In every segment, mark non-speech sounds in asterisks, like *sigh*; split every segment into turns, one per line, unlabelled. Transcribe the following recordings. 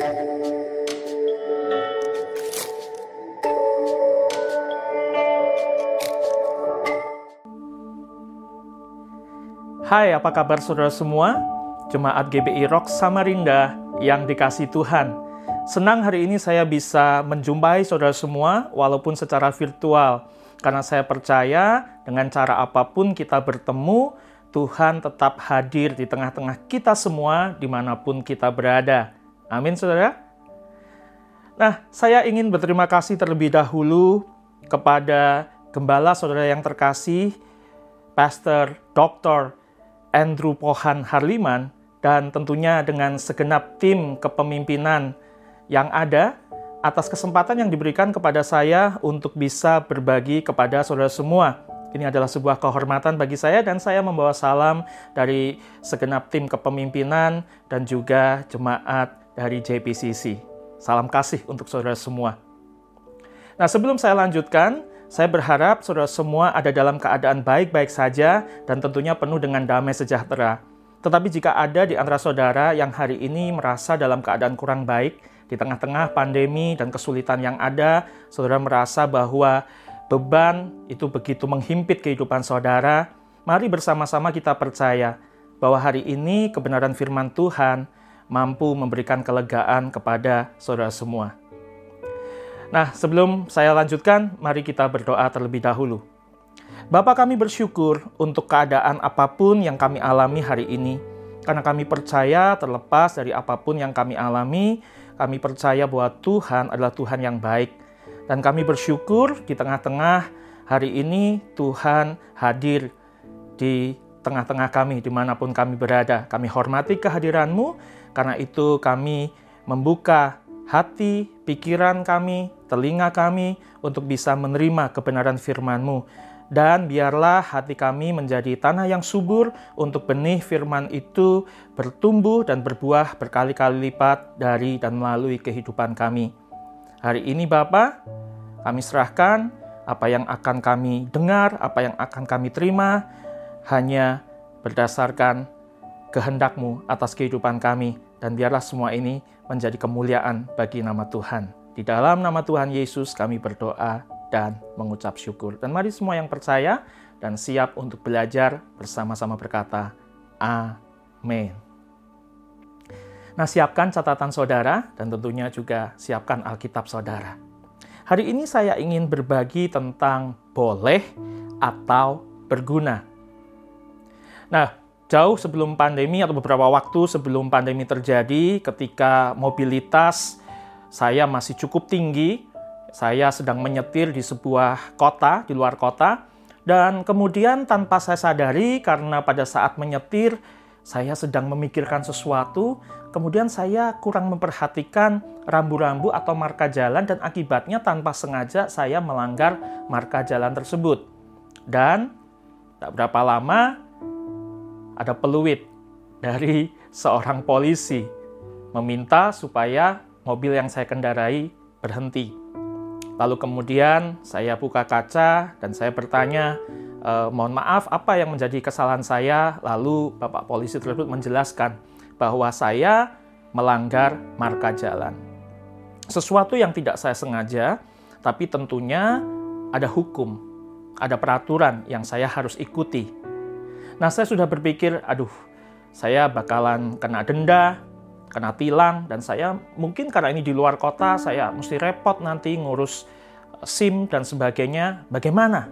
Hai, apa kabar saudara semua? Jemaat GBI Rock Samarinda yang dikasih Tuhan. Senang hari ini saya bisa menjumpai saudara semua walaupun secara virtual. Karena saya percaya dengan cara apa pun kita bertemu, Tuhan tetap hadir di tengah-tengah kita semua di mana pun kita berada. Amin saudara. Nah, saya ingin berterima kasih terlebih dahulu kepada gembala saudara yang terkasih, Pastor Dr. Andrew Pohan Harliman, dan tentunya dengan segenap tim kepemimpinan yang ada atas kesempatan yang diberikan kepada saya untuk bisa berbagi kepada saudara semua. Ini adalah sebuah kehormatan bagi saya dan saya membawa salam dari segenap tim kepemimpinan dan juga jemaat dari JPCC. Salam kasih untuk saudara semua. Nah, sebelum saya lanjutkan, saya berharap saudara semua ada dalam keadaan baik-baik saja dan tentunya penuh dengan damai sejahtera. Tetapi jika ada di antara saudara yang hari ini merasa dalam keadaan kurang baik, di tengah-tengah pandemi dan kesulitan yang ada, saudara merasa bahwa beban itu begitu menghimpit kehidupan saudara, mari bersama-sama kita percaya bahwa hari ini kebenaran firman Tuhan mampu memberikan kelegaan kepada saudara semua. Nah, sebelum saya lanjutkan, mari kita berdoa terlebih dahulu. Bapak kami bersyukur untuk keadaan apa pun yang kami alami hari ini, karena kami percaya terlepas dari apa pun yang kami alami, kami percaya bahwa Tuhan adalah Tuhan yang baik. Dan kami bersyukur di tengah-tengah hari ini Tuhan hadir di tengah-tengah kami di mana pun kami berada. Kami hormati kehadiranmu, karena itu kami membuka hati, pikiran kami, telinga kami untuk bisa menerima kebenaran firman-Mu. Dan biarlah hati kami menjadi tanah yang subur untuk benih firman itu bertumbuh dan berbuah berkali-kali lipat dari dan melalui kehidupan kami. Hari ini Bapa, kami serahkan apa yang akan kami dengar, apa yang akan kami terima, hanya berdasarkan kehendak-Mu atas kehidupan kami. Dan biarlah semua ini menjadi kemuliaan bagi nama Tuhan. Di dalam nama Tuhan Yesus kami berdoa dan mengucap syukur. Dan mari semua yang percaya dan siap untuk belajar bersama-sama berkata, Amin. Nah, siapkan catatan saudara dan tentunya juga siapkan Alkitab saudara. Hari ini saya ingin berbagi tentang boleh atau berguna. Nah, jauh sebelum pandemi atau beberapa waktu sebelum pandemi terjadi, ketika mobilitas saya masih cukup tinggi, saya sedang menyetir di sebuah kota, di luar kota, dan kemudian tanpa saya sadari karena pada saat menyetir, saya sedang memikirkan sesuatu, kemudian saya kurang memperhatikan rambu-rambu atau marka jalan dan akibatnya tanpa sengaja saya melanggar marka jalan tersebut. Dan tak berapa lama ada peluit dari seorang polisi meminta supaya mobil yang saya kendarai berhenti. Lalu kemudian saya buka kaca dan saya bertanya, e, mohon maaf apa yang menjadi kesalahan saya? Lalu Bapak polisi tersebut menjelaskan bahwa saya melanggar marka jalan. Sesuatu yang tidak saya sengaja, tapi tentunya ada hukum, ada peraturan yang saya harus ikuti Nah, saya sudah berpikir, aduh, saya bakalan kena denda, kena tilang, dan saya mungkin karena ini di luar kota, saya mesti repot nanti ngurus eh, SIM dan sebagainya. Bagaimana?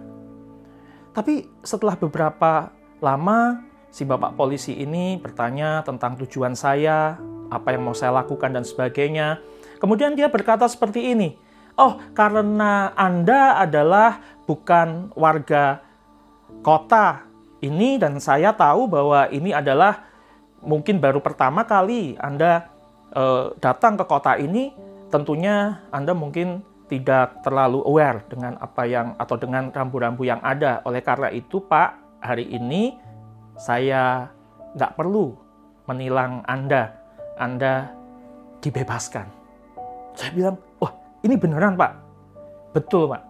Tapi setelah beberapa lama, si bapak polisi ini bertanya tentang tujuan saya, apa yang mau saya lakukan, dan sebagainya. Kemudian dia berkata seperti ini, Oh, karena Anda adalah bukan warga kota ini dan saya tahu bahwa ini adalah mungkin baru pertama kali Anda e, datang ke kota ini, tentunya Anda mungkin tidak terlalu aware dengan apa yang atau dengan rambu-rambu yang ada. Oleh karena itu, Pak, hari ini saya nggak perlu menilang Anda. Anda dibebaskan. Saya bilang, wah ini beneran Pak. Betul Pak.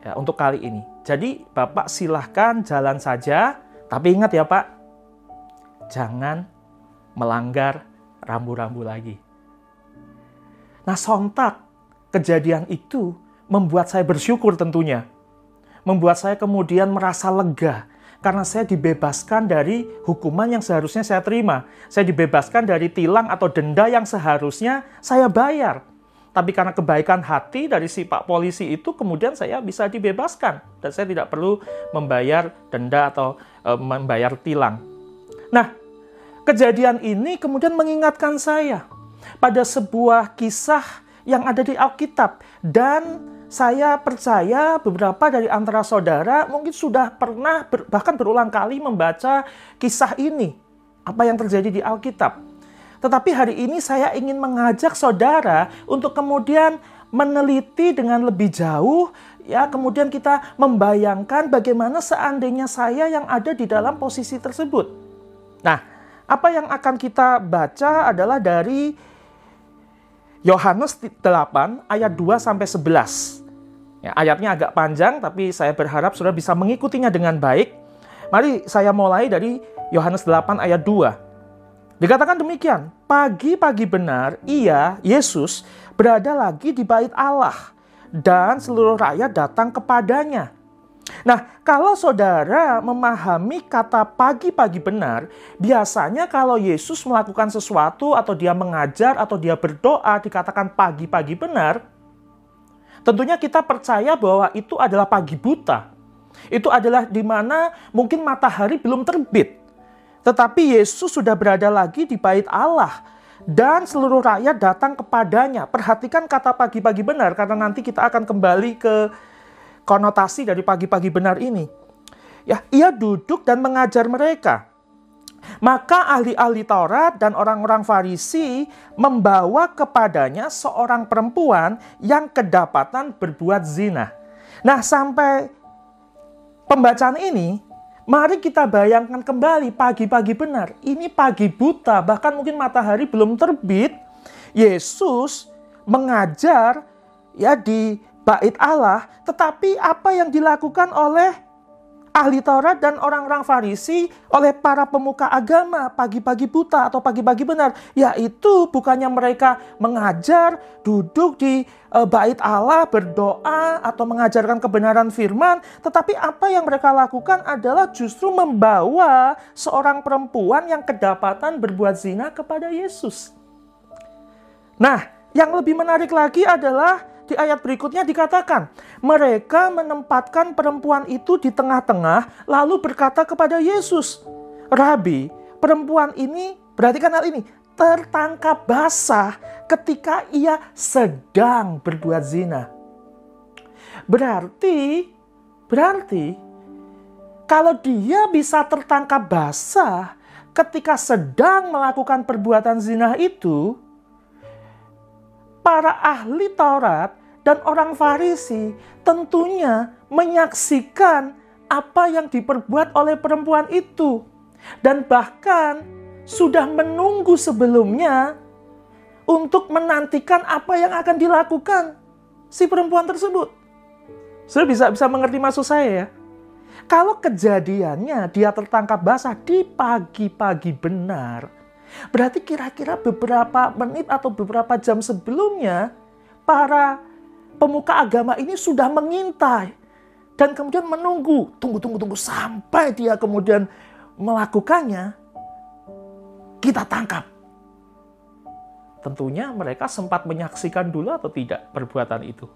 Ya, untuk kali ini. Jadi Bapak silahkan jalan saja tapi ingat ya Pak, jangan melanggar rambu-rambu lagi. Nah, sontak kejadian itu membuat saya bersyukur tentunya. Membuat saya kemudian merasa lega karena saya dibebaskan dari hukuman yang seharusnya saya terima. Saya dibebaskan dari tilang atau denda yang seharusnya saya bayar. Tapi karena kebaikan hati dari si Pak Polisi itu kemudian saya bisa dibebaskan dan saya tidak perlu membayar denda atau e, membayar tilang. Nah, kejadian ini kemudian mengingatkan saya pada sebuah kisah yang ada di Alkitab dan saya percaya beberapa dari antara saudara mungkin sudah pernah bahkan berulang kali membaca kisah ini apa yang terjadi di Alkitab. Tetapi hari ini saya ingin mengajak saudara untuk kemudian meneliti dengan lebih jauh ya kemudian kita membayangkan bagaimana seandainya saya yang ada di dalam posisi tersebut. Nah, apa yang akan kita baca adalah dari Yohanes 8 ayat 2 sampai 11. Ya, ayatnya agak panjang tapi saya berharap sudah bisa mengikutinya dengan baik. Mari saya mulai dari Yohanes 8 ayat 2. Dikatakan demikian, pagi-pagi benar ia, Yesus, berada lagi di bait Allah dan seluruh rakyat datang kepadanya. Nah, kalau saudara memahami kata pagi-pagi benar, biasanya kalau Yesus melakukan sesuatu atau dia mengajar atau dia berdoa dikatakan pagi-pagi benar, tentunya kita percaya bahwa itu adalah pagi buta. Itu adalah di mana mungkin matahari belum terbit. Tetapi Yesus sudah berada lagi di bait Allah dan seluruh rakyat datang kepadanya. Perhatikan kata pagi-pagi benar karena nanti kita akan kembali ke konotasi dari pagi-pagi benar ini. Ya, ia duduk dan mengajar mereka. Maka ahli-ahli Taurat dan orang-orang Farisi membawa kepadanya seorang perempuan yang kedapatan berbuat zina. Nah, sampai pembacaan ini, mari kita bayangkan kembali pagi-pagi benar. Ini pagi buta, bahkan mungkin matahari belum terbit. Yesus mengajar ya di bait Allah, tetapi apa yang dilakukan oleh ahli Taurat dan orang-orang Farisi oleh para pemuka agama pagi-pagi buta atau pagi-pagi benar, yaitu bukannya mereka mengajar, duduk di uh, bait Allah, berdoa atau mengajarkan kebenaran firman, tetapi apa yang mereka lakukan adalah justru membawa seorang perempuan yang kedapatan berbuat zina kepada Yesus. Nah, yang lebih menarik lagi adalah di ayat berikutnya dikatakan, mereka menempatkan perempuan itu di tengah-tengah lalu berkata kepada Yesus, Rabi, perempuan ini, perhatikan hal ini, tertangkap basah ketika ia sedang berbuat zina. Berarti, berarti kalau dia bisa tertangkap basah ketika sedang melakukan perbuatan zina itu, para ahli Taurat dan orang Farisi tentunya menyaksikan apa yang diperbuat oleh perempuan itu, dan bahkan sudah menunggu sebelumnya untuk menantikan apa yang akan dilakukan si perempuan tersebut. Sudah bisa bisa mengerti maksud saya ya? Kalau kejadiannya dia tertangkap basah di pagi-pagi benar, berarti kira-kira beberapa menit atau beberapa jam sebelumnya para pemuka agama ini sudah mengintai dan kemudian menunggu, tunggu, tunggu, tunggu sampai dia kemudian melakukannya, kita tangkap. Tentunya mereka sempat menyaksikan dulu atau tidak perbuatan itu.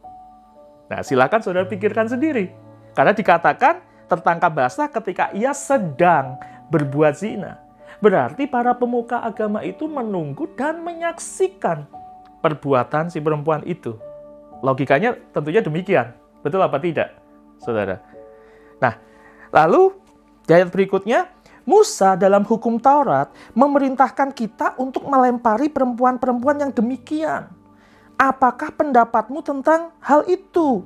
Nah, silakan saudara pikirkan sendiri. Karena dikatakan tertangkap basah ketika ia sedang berbuat zina. Berarti para pemuka agama itu menunggu dan menyaksikan perbuatan si perempuan itu. Logikanya tentunya demikian. Betul apa tidak, saudara? Nah, lalu ayat berikutnya, Musa dalam hukum Taurat memerintahkan kita untuk melempari perempuan-perempuan yang demikian. Apakah pendapatmu tentang hal itu?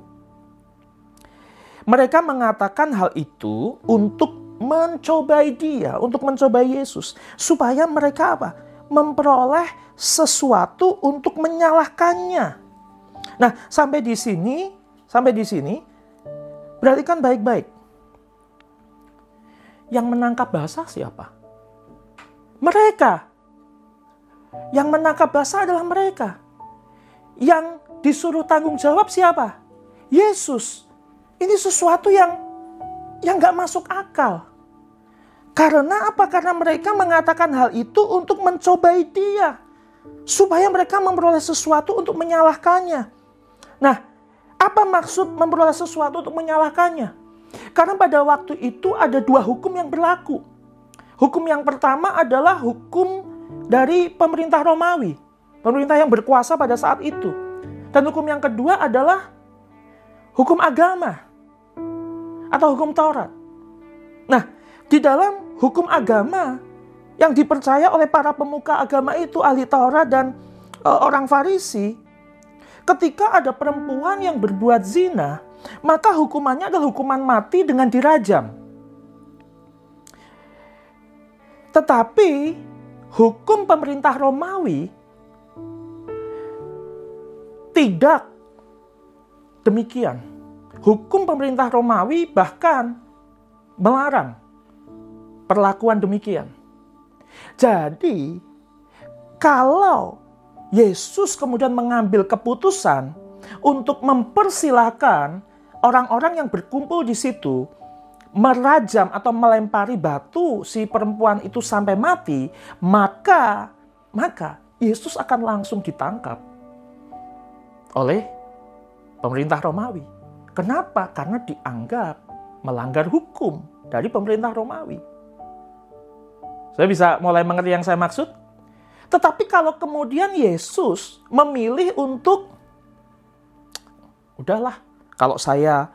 Mereka mengatakan hal itu untuk mencobai dia, untuk mencobai Yesus. Supaya mereka apa? Memperoleh sesuatu untuk menyalahkannya. Nah, sampai di sini, sampai di sini, berarti kan baik-baik. Yang menangkap bahasa siapa? Mereka. Yang menangkap bahasa adalah mereka. yang disuruh tanggung jawab siapa? Yesus. Ini sesuatu yang yang nggak masuk akal. Karena apa? Karena mereka mengatakan hal itu untuk mencobai dia. Supaya mereka memperoleh sesuatu untuk menyalahkannya. Nah, apa maksud memperoleh sesuatu untuk menyalahkannya? Karena pada waktu itu ada dua hukum yang berlaku. Hukum yang pertama adalah hukum dari pemerintah Romawi, pemerintah yang berkuasa pada saat itu. Dan hukum yang kedua adalah hukum agama atau hukum Taurat. Nah, di dalam hukum agama yang dipercaya oleh para pemuka agama itu ahli Taurat dan e, orang Farisi, ketika ada perempuan yang berbuat zina, maka hukumannya adalah hukuman mati dengan dirajam. Tetapi hukum pemerintah Romawi tidak demikian. Hukum pemerintah Romawi bahkan melarang perlakuan demikian. Jadi, kalau Yesus kemudian mengambil keputusan untuk mempersilahkan orang-orang yang berkumpul di situ merajam atau melempari batu si perempuan itu sampai mati, maka maka Yesus akan langsung ditangkap oleh pemerintah Romawi. Kenapa? Karena dianggap melanggar hukum dari pemerintah Romawi. Saya bisa mulai mengerti yang saya maksud? Tetapi kalau kemudian Yesus memilih untuk udahlah, kalau saya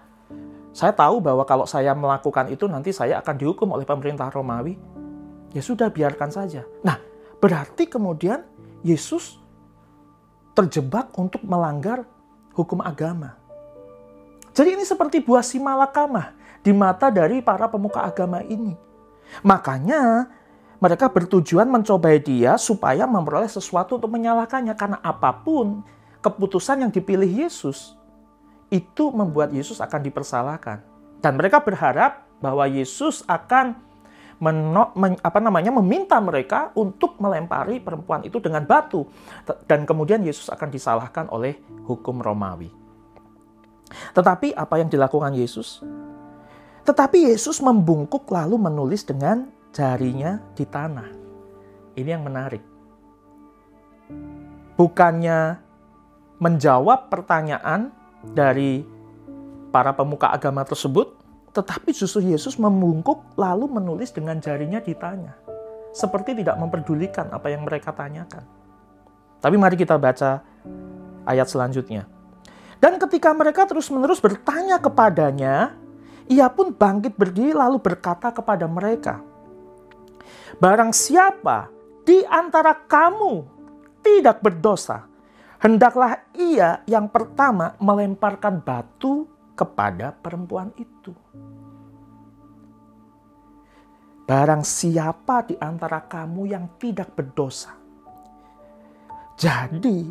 saya tahu bahwa kalau saya melakukan itu nanti saya akan dihukum oleh pemerintah Romawi. Ya sudah biarkan saja. Nah, berarti kemudian Yesus terjebak untuk melanggar hukum agama. Jadi ini seperti buah simalakama di mata dari para pemuka agama ini. Makanya mereka bertujuan mencobai dia supaya memperoleh sesuatu untuk menyalahkannya. Karena apa pun keputusan yang dipilih Yesus, itu membuat Yesus akan dipersalahkan. Dan mereka berharap bahwa Yesus akan men, apa namanya meminta mereka untuk melempari perempuan itu dengan batu dan kemudian Yesus akan disalahkan oleh hukum Romawi. Tetapi apa yang dilakukan Yesus? Tetapi Yesus membungkuk lalu menulis dengan jarinya di tanah. Ini yang menarik. Bukannya menjawab pertanyaan dari para pemuka agama tersebut, tetapi justru Yesus membungkuk lalu menulis dengan jarinya ditanya. Seperti tidak memperdulikan apa yang mereka tanyakan. Tapi mari kita baca ayat selanjutnya. Dan ketika mereka terus-menerus bertanya kepadanya, ia pun bangkit berdiri lalu berkata kepada mereka, Barang siapa di antara kamu tidak berdosa, hendaklah ia yang pertama melemparkan batu kepada perempuan itu. Barang siapa di antara kamu yang tidak berdosa. Jadi,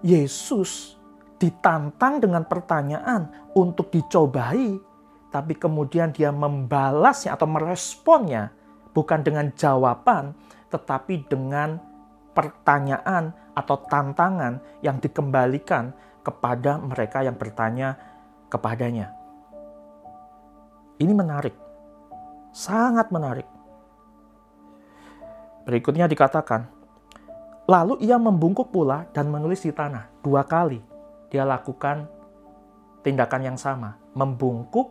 Yesus ditantang dengan pertanyaan untuk dicobai, tapi kemudian dia membalasnya atau meresponnya bukan dengan jawaban, tetapi dengan pertanyaan atau tantangan yang dikembalikan kepada mereka yang bertanya kepadanya. Ini menarik, sangat menarik. Berikutnya dikatakan, lalu ia membungkuk pula dan menulis di tanah. Dua kali dia lakukan tindakan yang sama, membungkuk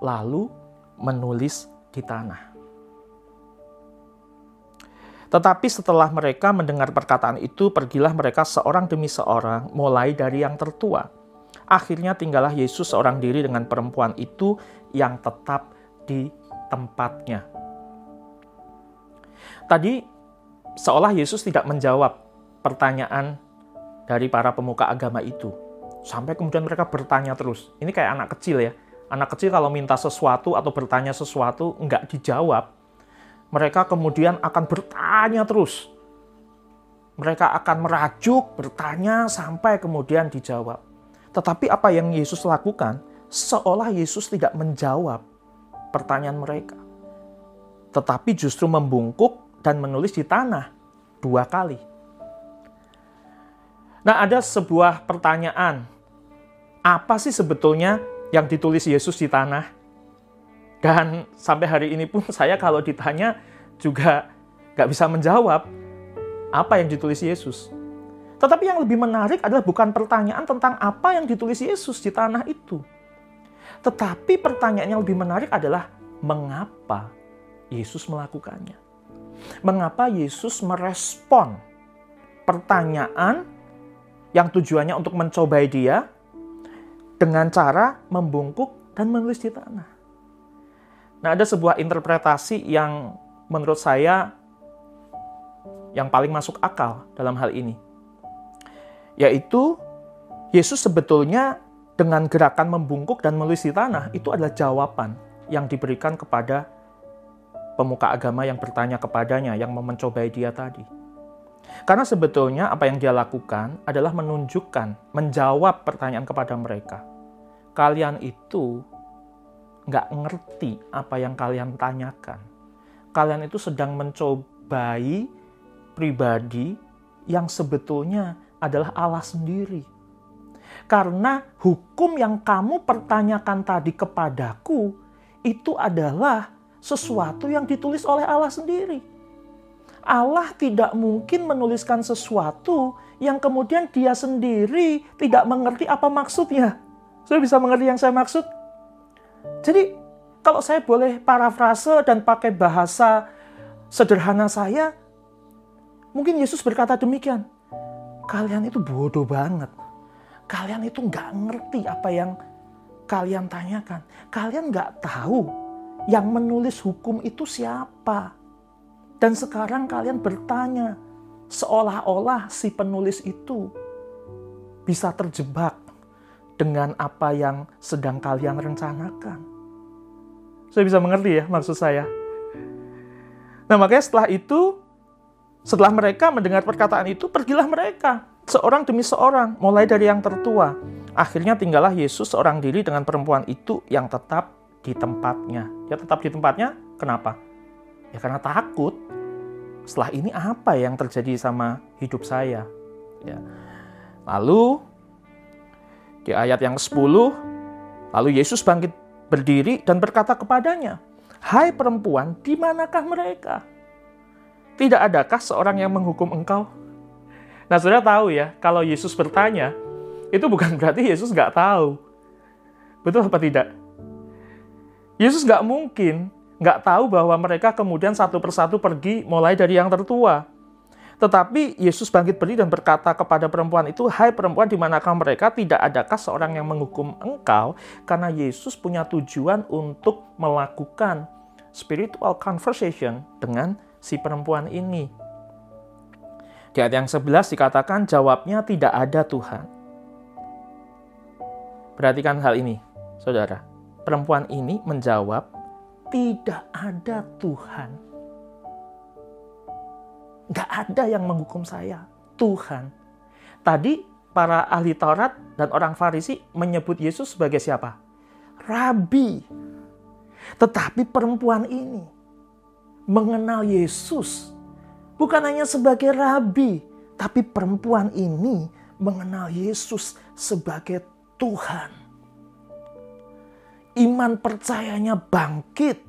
lalu menulis di tanah. Tetapi setelah mereka mendengar perkataan itu, pergilah mereka seorang demi seorang, mulai dari yang tertua. Akhirnya tinggallah Yesus seorang diri dengan perempuan itu yang tetap di tempatnya. Tadi seolah Yesus tidak menjawab pertanyaan dari para pemuka agama itu. Sampai kemudian mereka bertanya terus. Ini kayak anak kecil ya. Anak kecil kalau minta sesuatu atau bertanya sesuatu nggak dijawab, mereka kemudian akan bertanya terus. Mereka akan merajuk, bertanya sampai kemudian dijawab. Tetapi apa yang Yesus lakukan? Seolah Yesus tidak menjawab pertanyaan mereka. Tetapi justru membungkuk dan menulis di tanah dua kali. Nah, ada sebuah pertanyaan. Apa sih sebetulnya yang ditulis Yesus di tanah? Dan sampai hari ini pun saya kalau ditanya juga gak bisa menjawab apa yang ditulis Yesus. Tetapi yang lebih menarik adalah bukan pertanyaan tentang apa yang ditulis Yesus di tanah itu. Tetapi pertanyaan yang lebih menarik adalah mengapa Yesus melakukannya. Mengapa Yesus merespon pertanyaan yang tujuannya untuk mencobai dia dengan cara membungkuk dan menulis di tanah. Nah, ada sebuah interpretasi yang menurut saya yang paling masuk akal dalam hal ini. Yaitu Yesus sebetulnya dengan gerakan membungkuk dan menulis di tanah itu adalah jawaban yang diberikan kepada pemuka agama yang bertanya kepadanya yang mencobai dia tadi. Karena sebetulnya apa yang dia lakukan adalah menunjukkan, menjawab pertanyaan kepada mereka. Kalian itu nggak ngerti apa yang kalian tanyakan. Kalian itu sedang mencobai pribadi yang sebetulnya adalah Allah sendiri. Karena hukum yang kamu pertanyakan tadi kepadaku itu adalah sesuatu yang ditulis oleh Allah sendiri Allah tidak mungkin menuliskan sesuatu yang kemudian dia sendiri tidak mengerti apa maksudnya. Saya bisa mengerti yang saya maksud? Jadi, kalau saya boleh parafrase dan pakai bahasa sederhana saya, mungkin Yesus berkata demikian. Kalian itu bodoh banget. Kalian itu nggak ngerti apa yang kalian tanyakan. Kalian nggak tahu yang menulis hukum itu siapa. Dan sekarang kalian bertanya, seolah-olah si penulis itu bisa terjebak dengan apa yang sedang kalian rencanakan. Saya bisa mengerti ya maksud saya. Nah makanya setelah itu, setelah mereka mendengar perkataan itu, pergilah mereka. Seorang demi seorang, mulai dari yang tertua. Akhirnya tinggallah Yesus seorang diri dengan perempuan itu yang tetap di tempatnya. Dia tetap di tempatnya, kenapa? Ya karena takut setelah ini apa yang terjadi sama hidup saya? Ya. Lalu di ayat yang 10, lalu Yesus bangkit berdiri dan berkata kepadanya, Hai perempuan, di manakah mereka? Tidak adakah seorang yang menghukum engkau? Nah, sudah tahu ya, kalau Yesus bertanya, itu bukan *laughs* berarti Yesus nggak tahu. Betul apa tidak? Yesus nggak mungkin nggak tahu bahwa mereka kemudian satu persatu pergi mulai dari yang tertua. Tetapi Yesus bangkit berdiri dan berkata kepada perempuan itu, Hai perempuan, di manakah mereka? Tidak adakah seorang yang menghukum engkau? Karena Yesus punya tujuan untuk melakukan spiritual conversation dengan si perempuan ini. Di ayat yang 11 dikatakan, jawabnya tidak ada Tuhan. Perhatikan hal ini, saudara. Perempuan ini menjawab, tidak ada Tuhan. Gak ada yang menghukum saya. Tuhan. Tadi para ahli Taurat dan orang Farisi menyebut Yesus sebagai siapa? Rabi. Tetapi perempuan ini mengenal Yesus bukan hanya sebagai rabi, tapi perempuan ini mengenal Yesus sebagai Tuhan iman percayanya bangkit.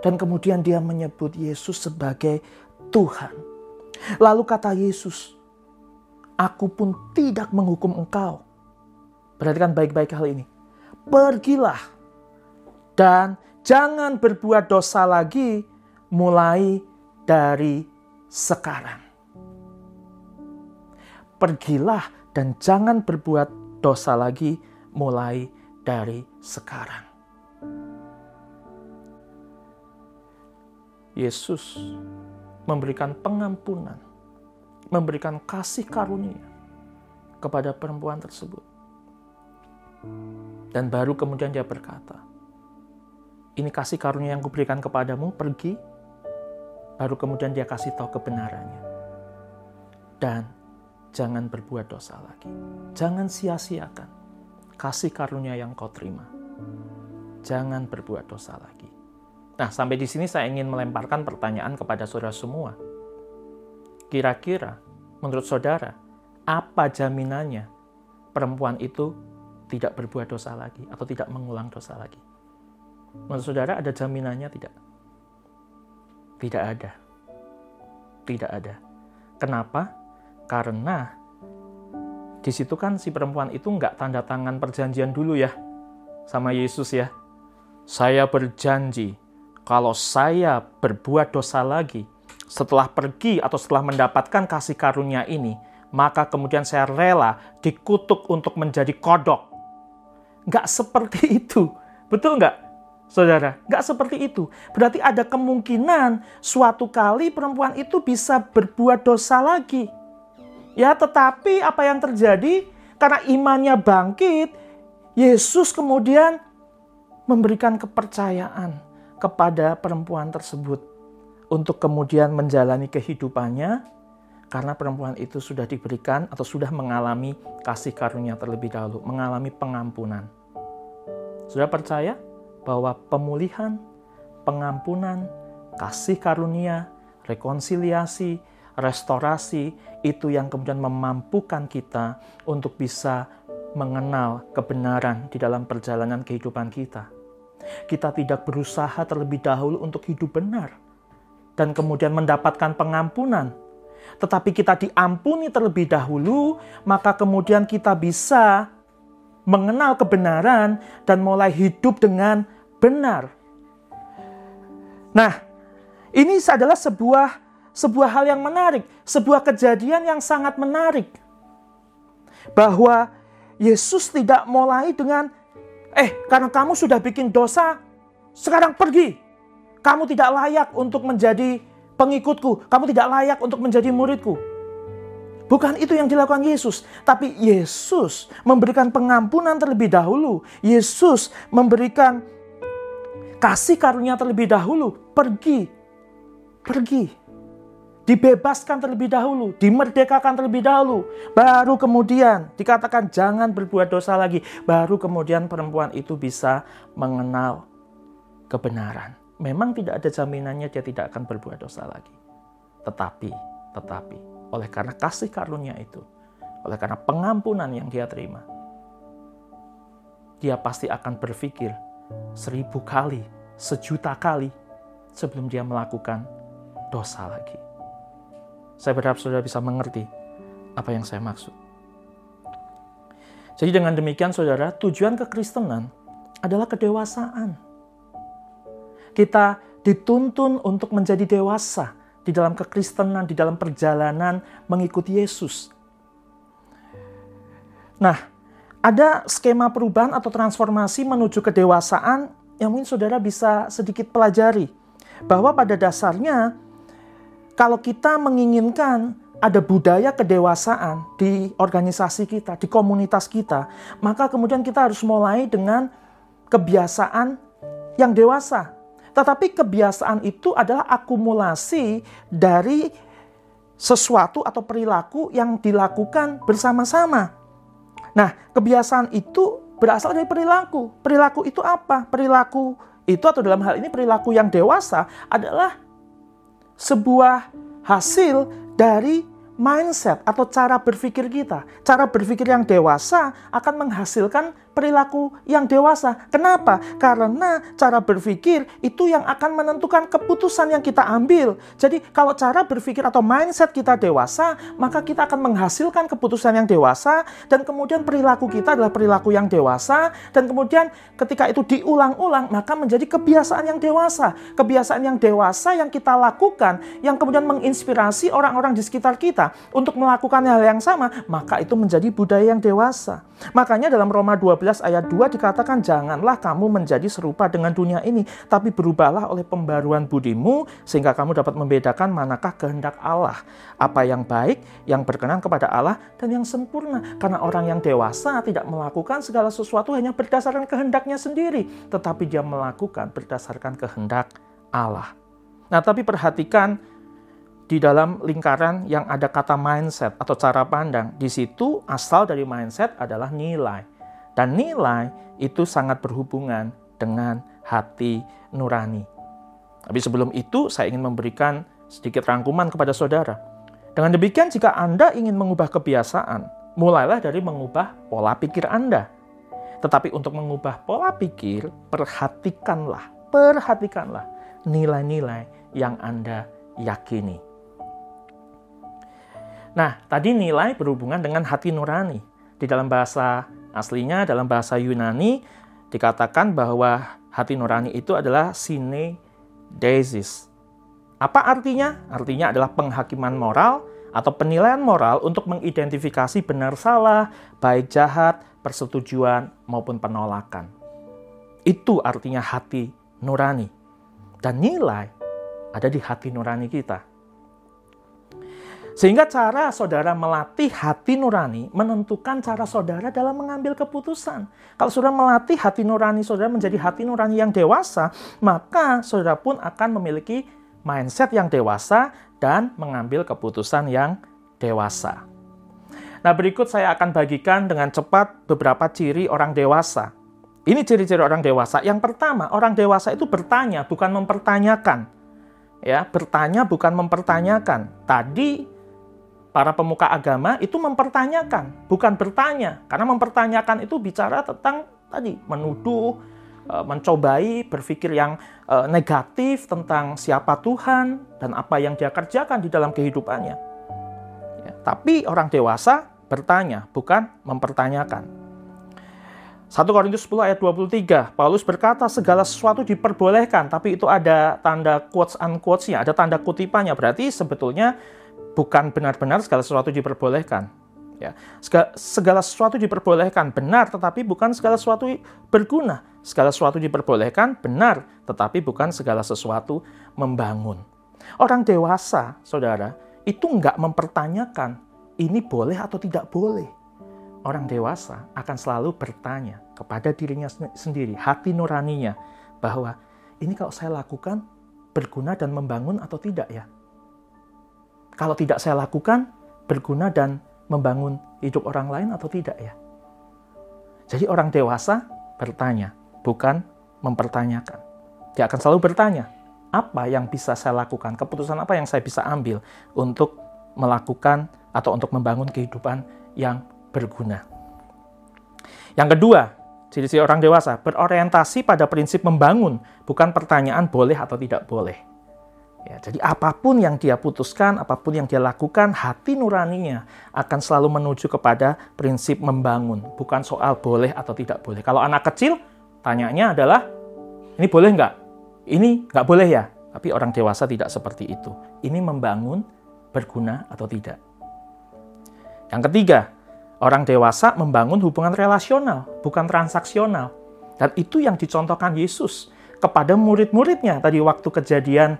Dan kemudian dia menyebut Yesus sebagai Tuhan. Lalu kata Yesus, Aku pun tidak menghukum engkau. Perhatikan baik-baik hal ini. Pergilah dan jangan berbuat dosa lagi mulai dari sekarang. Pergilah dan jangan berbuat dosa lagi mulai dari sekarang. Yesus memberikan pengampunan, memberikan kasih karunia kepada perempuan tersebut. Dan baru kemudian dia berkata, ini kasih karunia yang kuberikan kepadamu, pergi. Baru kemudian dia kasih tahu kebenarannya. Dan jangan berbuat dosa lagi. Jangan sia-siakan kasih karunia yang kau terima. Jangan berbuat dosa lagi. Nah, sampai di sini saya ingin melemparkan pertanyaan kepada saudara semua. Kira-kira, menurut saudara, apa jaminannya perempuan itu tidak berbuat dosa lagi atau tidak mengulang dosa lagi? Menurut saudara ada jaminannya tidak? Tidak ada. Tidak ada. Kenapa? Karena di situ kan si perempuan itu nggak tanda tangan perjanjian dulu ya sama Yesus ya. Saya berjanji kalau saya berbuat dosa lagi setelah pergi atau setelah mendapatkan kasih karunia ini, maka kemudian saya rela dikutuk untuk menjadi kodok. Nggak seperti *laughs* itu. Betul nggak? Saudara, nggak seperti itu. Berarti ada kemungkinan suatu kali perempuan itu bisa berbuat dosa lagi. Ya, tetapi apa yang terjadi? Karena imannya bangkit, Yesus kemudian memberikan kepercayaan kepada perempuan tersebut untuk kemudian menjalani kehidupannya karena perempuan itu sudah diberikan atau sudah mengalami kasih karunia terlebih dahulu, mengalami pengampunan. Sudah percaya bahwa pemulihan, pengampunan, kasih karunia, rekonsiliasi, restorasi itu yang kemudian memampukan kita untuk bisa mengenal kebenaran di dalam perjalanan kehidupan kita. Kita tidak berusaha terlebih dahulu untuk hidup benar dan kemudian mendapatkan pengampunan, tetapi kita diampuni terlebih dahulu, maka kemudian kita bisa mengenal kebenaran dan mulai hidup dengan benar. Nah, ini adalah sebuah sebuah hal yang menarik, sebuah kejadian yang sangat menarik. Bahwa Yesus tidak mulai dengan, eh karena kamu sudah bikin dosa, sekarang pergi. Kamu tidak layak untuk menjadi pengikutku, kamu tidak layak untuk menjadi muridku. Bukan itu yang dilakukan Yesus, tapi Yesus memberikan pengampunan terlebih dahulu. Yesus memberikan kasih karunia terlebih dahulu. Pergi, pergi dibebaskan terlebih dahulu, dimerdekakan terlebih dahulu, baru kemudian dikatakan jangan berbuat dosa lagi, baru kemudian perempuan itu bisa mengenal kebenaran. Memang tidak ada jaminannya dia tidak akan berbuat dosa lagi. Tetapi, tetapi, oleh karena kasih karunia itu, oleh karena pengampunan yang dia terima, dia pasti akan berpikir seribu kali, sejuta kali sebelum dia melakukan dosa lagi. Saya berharap saudara bisa mengerti apa yang saya maksud. Jadi dengan demikian saudara, tujuan kekristenan adalah kedewasaan. Kita dituntun untuk menjadi dewasa di dalam kekristenan, di dalam perjalanan mengikuti Yesus. Nah, ada skema perubahan atau transformasi menuju kedewasaan yang mungkin saudara bisa sedikit pelajari. Bahwa pada dasarnya kalau kita menginginkan ada budaya kedewasaan di organisasi kita, di komunitas kita, maka kemudian kita harus mulai dengan kebiasaan yang dewasa. Tetapi kebiasaan itu adalah akumulasi dari sesuatu atau perilaku yang dilakukan bersama-sama. Nah, kebiasaan itu berasal dari perilaku. Perilaku itu apa? Perilaku itu atau dalam hal ini perilaku yang dewasa adalah sebuah hasil dari mindset atau cara berpikir kita. Cara berpikir yang dewasa akan menghasilkan perilaku yang dewasa. Kenapa? Karena cara berpikir itu yang akan menentukan keputusan yang kita ambil. Jadi kalau cara berpikir atau mindset kita dewasa, maka kita akan menghasilkan keputusan yang dewasa dan kemudian perilaku kita adalah perilaku yang dewasa dan kemudian ketika itu diulang-ulang maka menjadi kebiasaan yang dewasa. Kebiasaan yang dewasa yang kita lakukan yang kemudian menginspirasi orang-orang di sekitar kita untuk melakukan hal yang sama, maka itu menjadi budaya yang dewasa. Makanya dalam Roma 12 ayat 2 dikatakan janganlah kamu menjadi serupa dengan dunia ini, tapi berubahlah oleh pembaruan budimu sehingga kamu dapat membedakan manakah kehendak Allah, apa yang baik, yang berkenan kepada Allah dan yang sempurna. Karena orang yang dewasa tidak melakukan segala sesuatu hanya berdasarkan kehendaknya sendiri, tetapi dia melakukan berdasarkan kehendak Allah. Nah, tapi perhatikan di dalam lingkaran yang ada kata mindset atau cara pandang. Di situ asal dari mindset adalah nilai. Dan nilai itu sangat berhubungan dengan hati nurani. Tapi sebelum itu saya ingin memberikan sedikit rangkuman kepada saudara. Dengan demikian, jika Anda ingin mengubah kebiasaan, mulailah dari mengubah pola pikir Anda. Tetapi untuk mengubah pola pikir, perhatikanlah, perhatikanlah nilai-nilai yang Anda yakini. Nah, tadi nilai berhubungan dengan hati nurani. Di dalam bahasa aslinya, dalam bahasa Yunani, dikatakan bahwa hati nurani itu adalah sine desis. Apa artinya? Artinya adalah penghakiman moral atau penilaian moral untuk mengidentifikasi benar salah, baik jahat, persetujuan, maupun penolakan. Itu artinya hati nurani. Dan nilai ada di hati nurani kita. Sehingga cara saudara melatih hati nurani menentukan cara saudara dalam mengambil keputusan. Kalau saudara melatih hati nurani saudara menjadi hati nurani yang dewasa, maka saudara pun akan memiliki mindset yang dewasa dan mengambil keputusan yang dewasa. Nah, berikut saya akan bagikan dengan cepat beberapa ciri orang dewasa. Ini ciri-ciri orang dewasa. Yang pertama, orang dewasa itu bertanya, bukan mempertanyakan. Ya, bertanya bukan mempertanyakan. Tadi para pemuka agama itu mempertanyakan, bukan bertanya. Karena mempertanyakan itu bicara tentang tadi menuduh, e, mencobai berpikir yang e, negatif tentang siapa Tuhan dan apa yang dia kerjakan di dalam kehidupannya. Ya, tapi orang dewasa bertanya, bukan mempertanyakan. 1 Korintus 10 ayat 23, Paulus berkata segala sesuatu diperbolehkan, tapi itu ada tanda quotes unquotes-nya, ada tanda kutipannya. Berarti sebetulnya bukan benar-benar segala sesuatu diperbolehkan. Ya, segala sesuatu diperbolehkan benar, tetapi bukan segala sesuatu berguna. Segala sesuatu diperbolehkan benar, tetapi bukan segala sesuatu membangun. Orang dewasa, saudara, itu nggak mempertanyakan ini boleh atau tidak boleh. Orang dewasa akan selalu bertanya kepada dirinya sendiri, hati nuraninya, bahwa ini kalau saya lakukan berguna dan membangun atau tidak ya? Kalau tidak saya lakukan berguna dan membangun hidup orang lain atau tidak ya? Jadi orang dewasa bertanya, bukan mempertanyakan. Dia akan selalu bertanya, apa yang bisa saya lakukan? Keputusan apa yang saya bisa ambil untuk melakukan atau untuk membangun kehidupan yang berguna? Yang kedua, ciri-ciri orang dewasa berorientasi pada prinsip membangun, bukan pertanyaan boleh atau tidak boleh. Ya, jadi apa pun yang dia putuskan, apa pun yang dia lakukan, hati nuraninya akan selalu menuju kepada prinsip membangun, bukan soal boleh atau tidak boleh. Kalau anak kecil, tanyanya adalah, ini boleh nggak? Ini nggak boleh ya? Tapi orang dewasa tidak seperti itu. Ini membangun, berguna atau tidak. Yang ketiga, orang dewasa membangun hubungan relasional, bukan transaksional. Dan itu yang dicontohkan Yesus kepada murid-muridnya tadi waktu kejadian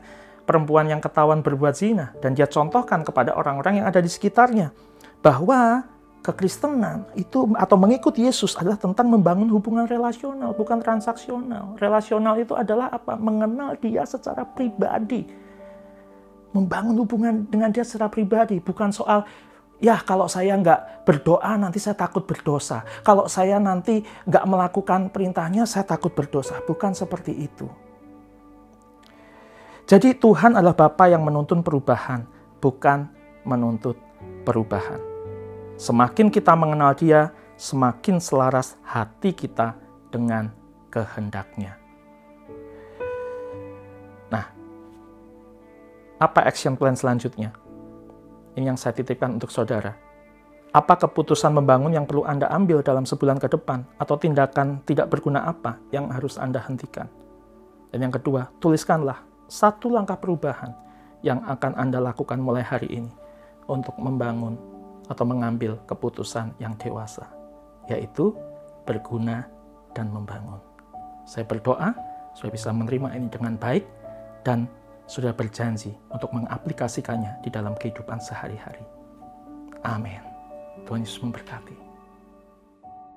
perempuan yang ketahuan berbuat zina dan dia contohkan kepada orang-orang yang ada di sekitarnya bahwa kekristenan itu atau mengikut Yesus adalah tentang membangun hubungan relasional bukan transaksional. Relasional itu adalah apa? Mengenal dia secara pribadi. Membangun hubungan dengan dia secara pribadi bukan soal Ya, kalau saya nggak berdoa, nanti saya takut berdosa. Kalau saya nanti nggak melakukan perintahnya, saya takut berdosa. Bukan seperti itu. Jadi Tuhan adalah Bapa yang menuntun perubahan, bukan menuntut perubahan. Semakin kita mengenal Dia, semakin selaras hati kita dengan kehendaknya. Nah, apa action plan selanjutnya? Ini yang saya titipkan untuk saudara. Apa keputusan membangun yang perlu Anda ambil dalam sebulan ke depan? Atau tindakan tidak berguna apa yang harus Anda hentikan? Dan yang kedua, tuliskanlah satu langkah perubahan yang akan Anda lakukan mulai hari ini untuk membangun atau mengambil keputusan yang dewasa, yaitu berguna dan membangun. Saya berdoa supaya bisa menerima ini dengan baik dan sudah berjanji untuk mengaplikasikannya di dalam kehidupan sehari-hari. Amin. Tuhan Yesus memberkati.